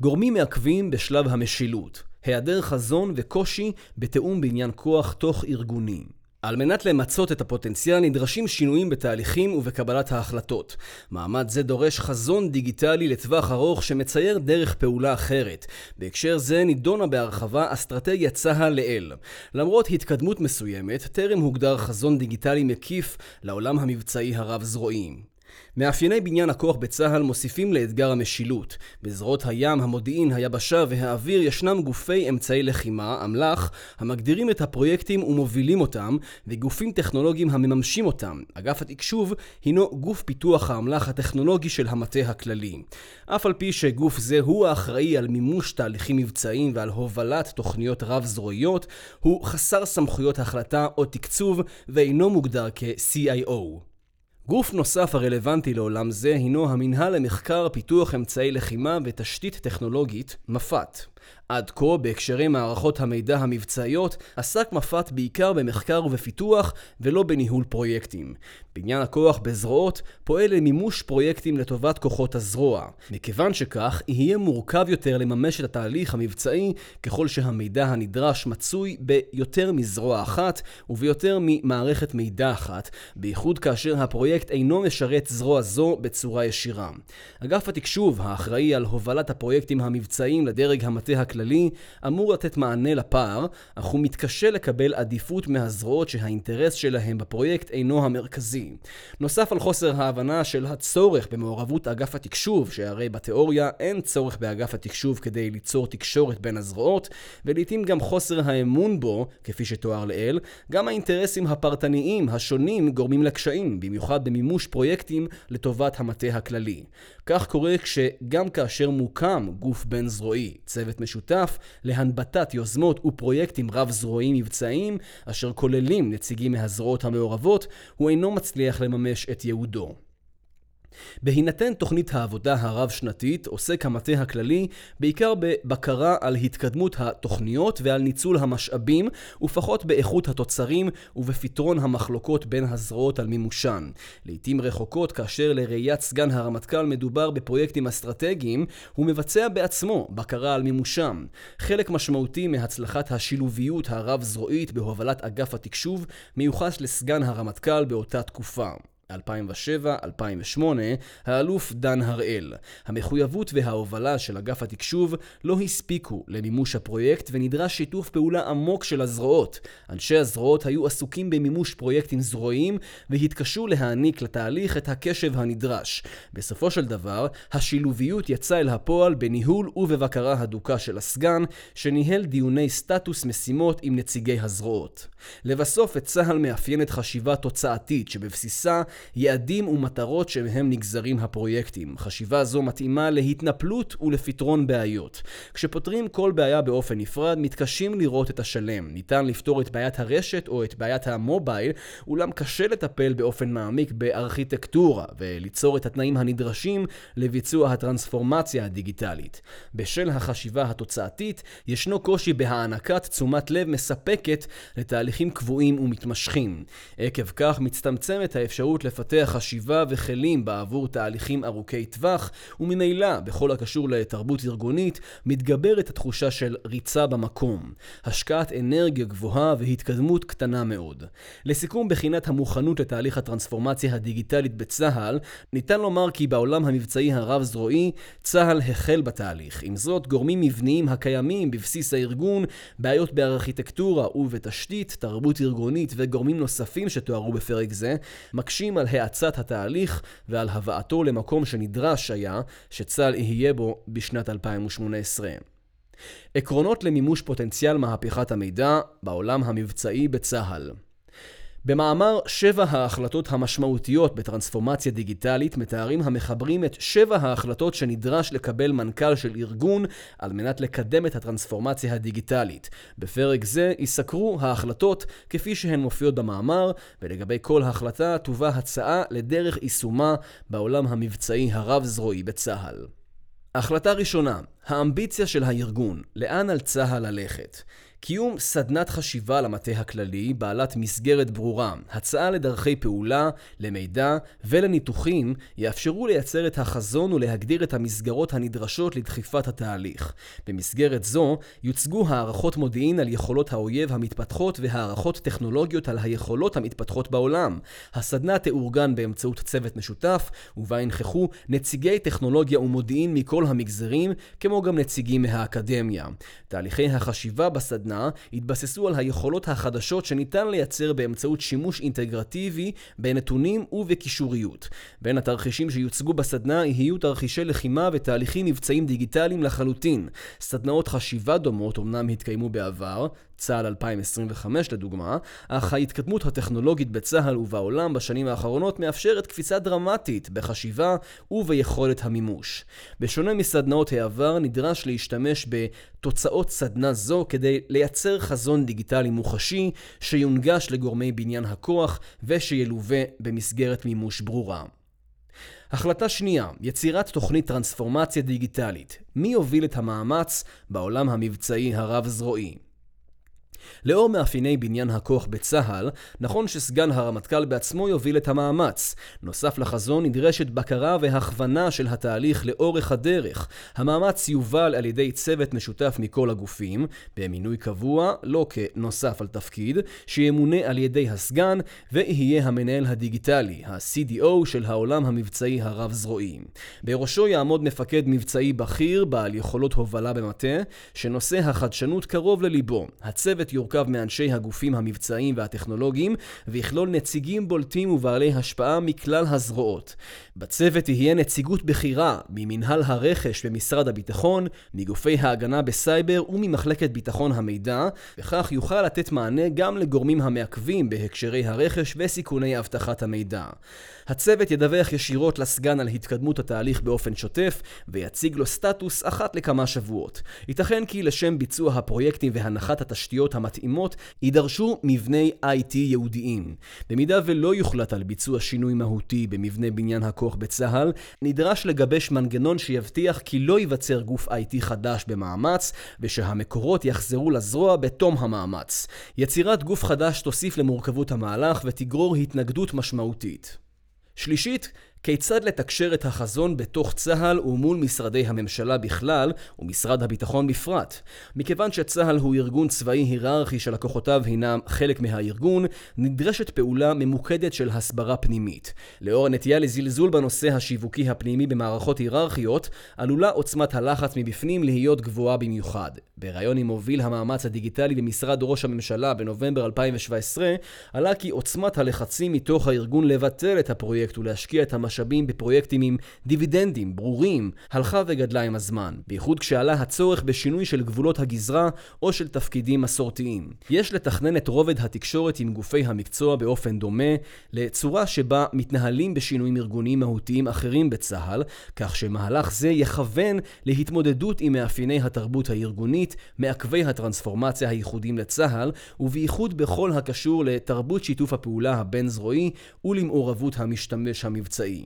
גורמים מעכבים בשלב המשילות, היעדר חזון וקושי בתיאום בעניין כוח תוך ארגוני. על מנת למצות את הפוטנציאל נדרשים שינויים בתהליכים ובקבלת ההחלטות. מעמד זה דורש חזון דיגיטלי לטווח ארוך שמצייר דרך פעולה אחרת. בהקשר זה נידונה בהרחבה אסטרטגיית צה"ל לאל. למרות התקדמות מסוימת, טרם הוגדר חזון דיגיטלי מקיף לעולם המבצעי הרב-זרועי. מאפייני בניין הכוח בצה"ל מוסיפים לאתגר המשילות. בזרועות הים, המודיעין, היבשה והאוויר ישנם גופי אמצעי לחימה, אמל"ח, המגדירים את הפרויקטים ומובילים אותם, וגופים טכנולוגיים המממשים אותם. אגף התקשוב הינו גוף פיתוח האמל"ח הטכנולוגי של המטה הכללי. אף על פי שגוף זה הוא האחראי על מימוש תהליכים מבצעיים ועל הובלת תוכניות רב-זרועיות, הוא חסר סמכויות החלטה או תקצוב ואינו מוגדר כ-CIO. גוף נוסף הרלוונטי לעולם זה הינו המנהל למחקר, פיתוח אמצעי לחימה ותשתית טכנולוגית, מפת. עד כה, בהקשרי מערכות המידע המבצעיות, עסק מפת בעיקר במחקר ובפיתוח ולא בניהול פרויקטים. בניין הכוח בזרועות פועל למימוש פרויקטים לטובת כוחות הזרוע. מכיוון שכך, יהיה מורכב יותר לממש את התהליך המבצעי ככל שהמידע הנדרש מצוי ביותר מזרוע אחת וביותר ממערכת מידע אחת, בייחוד כאשר הפרויקט אינו משרת זרוע זו בצורה ישירה. אגף התקשוב, האחראי על הובלת הפרויקטים המבצעיים לדרג המטה הכללי, אמור לתת מענה לפער, אך הוא מתקשה לקבל עדיפות מהזרועות שהאינטרס שלהם בפרויקט אינו המרכזי. נוסף על חוסר ההבנה של הצורך במעורבות אגף התקשוב, שהרי בתיאוריה אין צורך באגף התקשוב כדי ליצור תקשורת בין הזרועות, ולעיתים גם חוסר האמון בו, כפי שתואר לעיל, גם האינטרסים הפרטניים השונים גורמים לקשיים, במיוחד במימוש פרויקטים לטובת המטה הכללי. כך קורה כשגם כאשר מוקם גוף בין זרועי, צוות משותף להנבטת יוזמות ופרויקטים רב-זרועיים מבצעיים, אשר כוללים נציגים מהזרועות המעורבות, הוא אינו מצליח לממש את ייעודו. בהינתן תוכנית העבודה הרב-שנתית, עוסק המטה הכללי בעיקר בבקרה על התקדמות התוכניות ועל ניצול המשאבים, ופחות באיכות התוצרים ובפתרון המחלוקות בין הזרועות על מימושן. לעיתים רחוקות, כאשר לראיית סגן הרמטכ"ל מדובר בפרויקטים אסטרטגיים, הוא מבצע בעצמו בקרה על מימושם. חלק משמעותי מהצלחת השילוביות הרב-זרועית בהובלת אגף התקשוב מיוחס לסגן הרמטכ"ל באותה תקופה. 2007-2008, האלוף דן הראל. המחויבות וההובלה של אגף התקשוב לא הספיקו למימוש הפרויקט ונדרש שיתוף פעולה עמוק של הזרועות. אנשי הזרועות היו עסוקים במימוש פרויקטים זרועיים והתקשו להעניק לתהליך את הקשב הנדרש. בסופו של דבר, השילוביות יצאה אל הפועל בניהול ובבקרה הדוקה של הסגן, שניהל דיוני סטטוס משימות עם נציגי הזרועות. לבסוף, את צה"ל מאפיינת חשיבה תוצאתית שבבסיסה יעדים ומטרות שמהם נגזרים הפרויקטים. חשיבה זו מתאימה להתנפלות ולפתרון בעיות. כשפותרים כל בעיה באופן נפרד, מתקשים לראות את השלם. ניתן לפתור את בעיית הרשת או את בעיית המובייל, אולם קשה לטפל באופן מעמיק בארכיטקטורה וליצור את התנאים הנדרשים לביצוע הטרנספורמציה הדיגיטלית. בשל החשיבה התוצאתית, ישנו קושי בהענקת תשומת לב מספקת לתהליכים קבועים ומתמשכים. עקב כך מצטמצמת האפשרות לפתח חשיבה וכלים בעבור תהליכים ארוכי טווח, וממילא, בכל הקשור לתרבות ארגונית, מתגברת התחושה של ריצה במקום, השקעת אנרגיה גבוהה והתקדמות קטנה מאוד. לסיכום בחינת המוכנות לתהליך הטרנספורמציה הדיגיטלית בצה"ל, ניתן לומר כי בעולם המבצעי הרב-זרועי, צה"ל החל בתהליך. עם זאת, גורמים מבניים הקיימים בבסיס הארגון, בעיות בארכיטקטורה ובתשתית, תרבות ארגונית וגורמים נוספים שתוארו בפרק זה, מקשים על האצת התהליך ועל הבאתו למקום שנדרש היה שצה"ל יהיה בו בשנת 2018. עקרונות למימוש פוטנציאל מהפכת המידע בעולם המבצעי בצה"ל במאמר שבע ההחלטות המשמעותיות בטרנספורמציה דיגיטלית מתארים המחברים את שבע ההחלטות שנדרש לקבל מנכ"ל של ארגון על מנת לקדם את הטרנספורמציה הדיגיטלית. בפרק זה ייסקרו ההחלטות כפי שהן מופיעות במאמר, ולגבי כל החלטה תובא הצעה לדרך יישומה בעולם המבצעי הרב-זרועי בצה"ל. החלטה ראשונה, האמביציה של הארגון, לאן על צה"ל ללכת. קיום סדנת חשיבה למטה הכללי בעלת מסגרת ברורה, הצעה לדרכי פעולה, למידע ולניתוחים יאפשרו לייצר את החזון ולהגדיר את המסגרות הנדרשות לדחיפת התהליך. במסגרת זו יוצגו הערכות מודיעין על יכולות האויב המתפתחות והערכות טכנולוגיות על היכולות המתפתחות בעולם. הסדנה תאורגן באמצעות צוות משותף ובה ינכחו נציגי טכנולוגיה ומודיעין מכל המגזרים, כמו גם נציגים מהאקדמיה. תהליכי החשיבה בסדנה בסדנה התבססו על היכולות החדשות שניתן לייצר באמצעות שימוש אינטגרטיבי בנתונים ובקישוריות. בין התרחישים שיוצגו בסדנה יהיו תרחישי לחימה ותהליכים מבצעיים דיגיטליים לחלוטין. סדנאות חשיבה דומות אמנם התקיימו בעבר, צה"ל 2025 לדוגמה, אך ההתקדמות הטכנולוגית בצה"ל ובעולם בשנים האחרונות מאפשרת קפיצה דרמטית בחשיבה וביכולת המימוש. בשונה מסדנאות העבר, נדרש להשתמש בתוצאות סדנה זו כדי לייצר חזון דיגיטלי מוחשי שיונגש לגורמי בניין הכוח ושילווה במסגרת מימוש ברורה. החלטה שנייה, יצירת תוכנית טרנספורמציה דיגיטלית. מי יוביל את המאמץ בעולם המבצעי הרב-זרועי? לאור מאפייני בניין הכוח בצה"ל, נכון שסגן הרמטכ"ל בעצמו יוביל את המאמץ. נוסף לחזון נדרשת בקרה והכוונה של התהליך לאורך הדרך. המאמץ יובל על ידי צוות משותף מכל הגופים, במינוי קבוע, לא כנוסף על תפקיד, שימונה על ידי הסגן, ויהיה המנהל הדיגיטלי, ה-CDO של העולם המבצעי הרב-זרועי. בראשו יעמוד מפקד מבצעי בכיר, בעל יכולות הובלה במטה, שנושא החדשנות קרוב לליבו. הצוות יורכב מאנשי הגופים המבצעיים והטכנולוגיים, ויכלול נציגים בולטים ובעלי השפעה מכלל הזרועות. בצוות תהיה נציגות בכירה ממנהל הרכש במשרד הביטחון, מגופי ההגנה בסייבר וממחלקת ביטחון המידע, וכך יוכל לתת מענה גם לגורמים המעכבים בהקשרי הרכש וסיכוני אבטחת המידע. הצוות ידווח ישירות לסגן על התקדמות התהליך באופן שוטף, ויציג לו סטטוס אחת לכמה שבועות. ייתכן כי לשם ביצוע הפרויקטים והנחת התשתיות המתאימות, יידרשו מבני IT ייעודיים. במידה ולא יוחלט על ביצוע שינוי מהותי במבנה בניין הכוח בצה"ל, נדרש לגבש מנגנון שיבטיח כי לא ייווצר גוף IT חדש במאמץ, ושהמקורות יחזרו לזרוע בתום המאמץ. יצירת גוף חדש תוסיף למורכבות המהלך ותגרור התנגדות משמעותית. שלישית, כיצד לתקשר את החזון בתוך צה"ל ומול משרדי הממשלה בכלל, ומשרד הביטחון בפרט. מכיוון שצה"ל הוא ארגון צבאי היררכי שלקוחותיו הינם חלק מהארגון, נדרשת פעולה ממוקדת של הסברה פנימית. לאור הנטייה לזלזול בנושא השיווקי הפנימי במערכות היררכיות, עלולה עוצמת הלחץ מבפנים להיות גבוהה במיוחד. בריאיון עם מוביל המאמץ הדיגיטלי במשרד ראש הממשלה בנובמבר 2017, עלה כי עוצמת הלחצים מתוך הארגון לבטל את הפרויקט ולהשקיע את המשאבים משאבים בפרויקטים עם דיבידנדים ברורים הלכה וגדלה עם הזמן, בייחוד כשעלה הצורך בשינוי של גבולות הגזרה או של תפקידים מסורתיים. יש לתכנן את רובד התקשורת עם גופי המקצוע באופן דומה לצורה שבה מתנהלים בשינויים ארגוניים מהותיים אחרים בצה"ל, כך שמהלך זה יכוון להתמודדות עם מאפייני התרבות הארגונית, מעכבי הטרנספורמציה הייחודיים לצה"ל, ובייחוד בכל הקשור לתרבות שיתוף הפעולה הבין-זרועי ולמעורבות המשתמש המבצעי.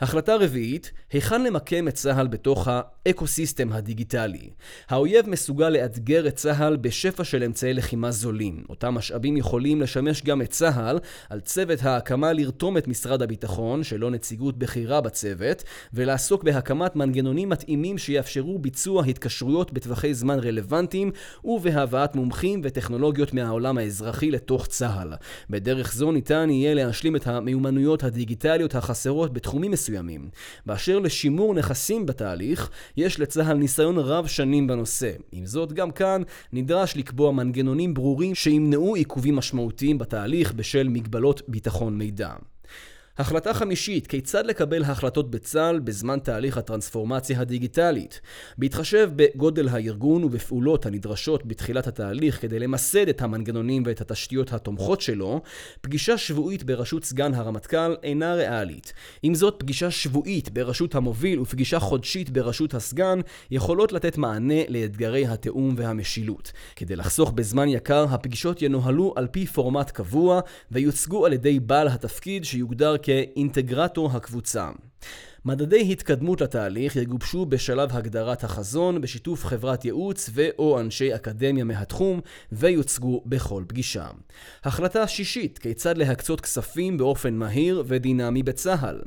החלטה רביעית, היכן למקם את צה"ל בתוך האקוסיסטם הדיגיטלי. האויב מסוגל לאתגר את צה"ל בשפע של אמצעי לחימה זולים. אותם משאבים יכולים לשמש גם את צה"ל, על צוות ההקמה לרתום את משרד הביטחון, שלא נציגות בכירה בצוות, ולעסוק בהקמת מנגנונים מתאימים שיאפשרו ביצוע התקשרויות בטווחי זמן רלוונטיים, ובהבאת מומחים וטכנולוגיות מהעולם האזרחי לתוך צה"ל. בדרך זו ניתן יהיה להשלים את המיומנויות הדיגיטליות החסרות בתחומים מסוימים. מסוימים. באשר לשימור נכסים בתהליך, יש לצה"ל ניסיון רב שנים בנושא. עם זאת, גם כאן נדרש לקבוע מנגנונים ברורים שימנעו עיכובים משמעותיים בתהליך בשל מגבלות ביטחון מידע. החלטה חמישית, כיצד לקבל החלטות בצה"ל בזמן תהליך הטרנספורמציה הדיגיטלית. בהתחשב בגודל הארגון ובפעולות הנדרשות בתחילת התהליך כדי למסד את המנגנונים ואת התשתיות התומכות שלו, פגישה שבועית בראשות סגן הרמטכ"ל אינה ריאלית. עם זאת, פגישה שבועית בראשות המוביל ופגישה חודשית בראשות הסגן יכולות לתת מענה לאתגרי התיאום והמשילות. כדי לחסוך בזמן יקר, הפגישות ינוהלו על פי פורמט קבוע ויוצגו על ידי בעל התפקיד שיוגדר כ... כאינטגרטור הקבוצה. מדדי התקדמות לתהליך יגובשו בשלב הגדרת החזון בשיתוף חברת ייעוץ ו/או אנשי אקדמיה מהתחום ויוצגו בכל פגישה. החלטה שישית, כיצד להקצות כספים באופן מהיר ודינמי בצה"ל.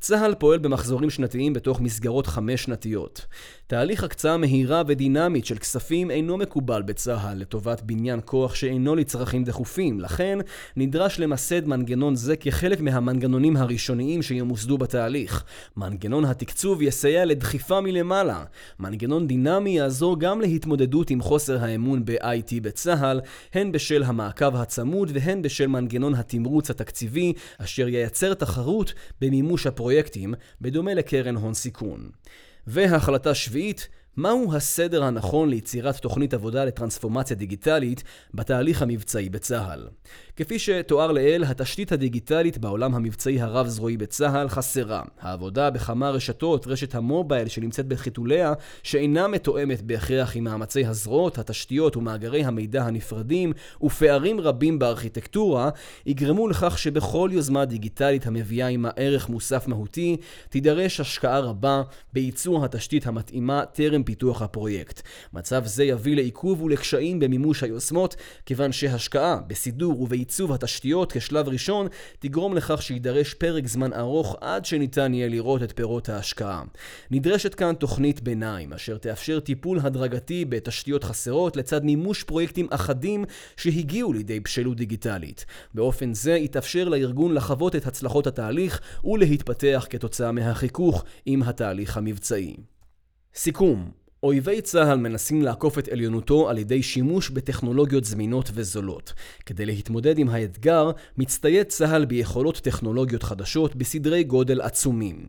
צה"ל פועל במחזורים שנתיים בתוך מסגרות חמש שנתיות. תהליך הקצאה מהירה ודינמית של כספים אינו מקובל בצה"ל לטובת בניין כוח שאינו לצרכים דחופים, לכן נדרש למסד מנגנון זה כחלק מהמנגנונים הראשוניים שימוסדו בתהליך. מנגנון התקצוב יסייע לדחיפה מלמעלה. מנגנון דינמי יעזור גם להתמודדות עם חוסר האמון ב-IT בצה"ל, הן בשל המעקב הצמוד והן בשל מנגנון התמרוץ התקציבי, אשר ייצר תחרות במימוש הפרויקטים, בדומה לקרן הון סיכון. והחלטה שביעית, מהו הסדר הנכון ליצירת תוכנית עבודה לטרנספורמציה דיגיטלית בתהליך המבצעי בצה"ל? כפי שתואר לעיל, התשתית הדיגיטלית בעולם המבצעי הרב-זרועי בצה"ל חסרה. העבודה בכמה רשתות, רשת המובייל שנמצאת בחיתוליה, שאינה מתואמת בהכרח עם מאמצי הזרועות, התשתיות ומאגרי המידע הנפרדים, ופערים רבים בארכיטקטורה, יגרמו לכך שבכל יוזמה דיגיטלית המביאה עמה ערך מוסף מהותי, תידרש השקעה רבה בייצור התשתית המתאימה טרם פיתוח הפרויקט. מצב זה יביא לעיכוב ולקשיים במימוש היוזמות, כיוון שהשקעה בסידור ובעיצוב התשתיות כשלב ראשון תגרום לכך שיידרש פרק זמן ארוך עד שניתן יהיה לראות את פירות ההשקעה. נדרשת כאן תוכנית ביניים, אשר תאפשר טיפול הדרגתי בתשתיות חסרות לצד מימוש פרויקטים אחדים שהגיעו לידי בשלות דיגיטלית. באופן זה יתאפשר לארגון לחוות את הצלחות התהליך ולהתפתח כתוצאה מהחיכוך עם התהליך המבצעי. סיכום אויבי צה"ל מנסים לעקוף את עליונותו על ידי שימוש בטכנולוגיות זמינות וזולות. כדי להתמודד עם האתגר, מצטייד צה"ל ביכולות טכנולוגיות חדשות בסדרי גודל עצומים.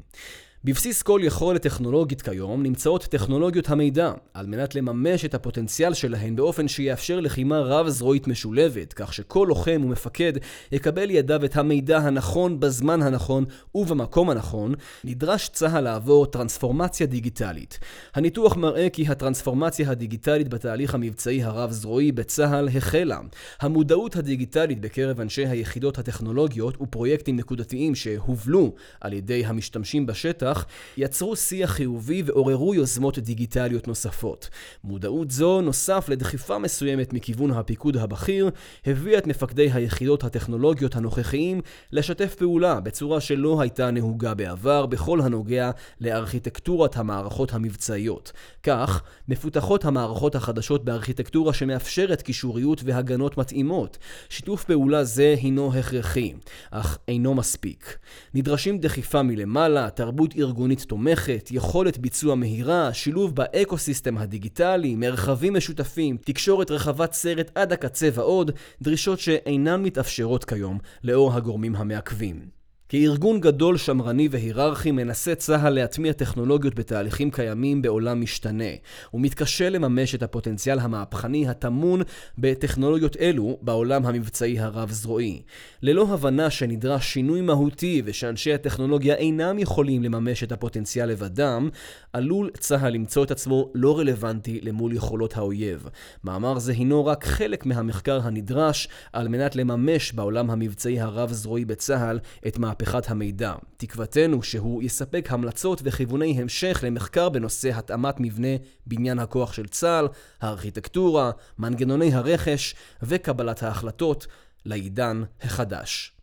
בבסיס כל יכולת טכנולוגית כיום נמצאות טכנולוגיות המידע, על מנת לממש את הפוטנציאל שלהן באופן שיאפשר לחימה רב-זרועית משולבת, כך שכל לוחם ומפקד יקבל לידיו את המידע הנכון בזמן הנכון ובמקום הנכון, נדרש צה"ל לעבור טרנספורמציה דיגיטלית. הניתוח מראה כי הטרנספורמציה הדיגיטלית בתהליך המבצעי הרב-זרועי בצה"ל החלה. המודעות הדיגיטלית בקרב אנשי היחידות הטכנולוגיות ופרויקטים נקודתיים שהובלו על ידי המשתמשים בשטח כך, יצרו שיח חיובי ועוררו יוזמות דיגיטליות נוספות. מודעות זו, נוסף לדחיפה מסוימת מכיוון הפיקוד הבכיר, הביאה את מפקדי היחידות הטכנולוגיות הנוכחיים לשתף פעולה בצורה שלא הייתה נהוגה בעבר בכל הנוגע לארכיטקטורת המערכות המבצעיות. כך, מפותחות המערכות החדשות בארכיטקטורה שמאפשרת קישוריות והגנות מתאימות. שיתוף פעולה זה הינו הכרחי, אך אינו מספיק. נדרשים דחיפה מלמעלה, תרבות ארגונית תומכת, יכולת ביצוע מהירה, שילוב באקו-סיסטם הדיגיטלי, מרחבים משותפים, תקשורת רחבת סרט עד הקצה ועוד, דרישות שאינן מתאפשרות כיום לאור הגורמים המעכבים. כארגון גדול, שמרני והיררכי מנסה צה"ל להטמיע טכנולוגיות בתהליכים קיימים בעולם משתנה. הוא מתקשה לממש את הפוטנציאל המהפכני הטמון בטכנולוגיות אלו בעולם המבצעי הרב-זרועי. ללא הבנה שנדרש שינוי מהותי ושאנשי הטכנולוגיה אינם יכולים לממש את הפוטנציאל לבדם, עלול צה"ל למצוא את עצמו לא רלוונטי למול יכולות האויב. מאמר זה הינו רק חלק מהמחקר הנדרש על מנת לממש בעולם המבצעי הרב-זרועי בצה"ל את מהפכת מהפכת המידע. תקוותנו שהוא יספק המלצות וכיווני המשך למחקר בנושא התאמת מבנה בניין הכוח של צה"ל, הארכיטקטורה, מנגנוני הרכש וקבלת ההחלטות לעידן החדש.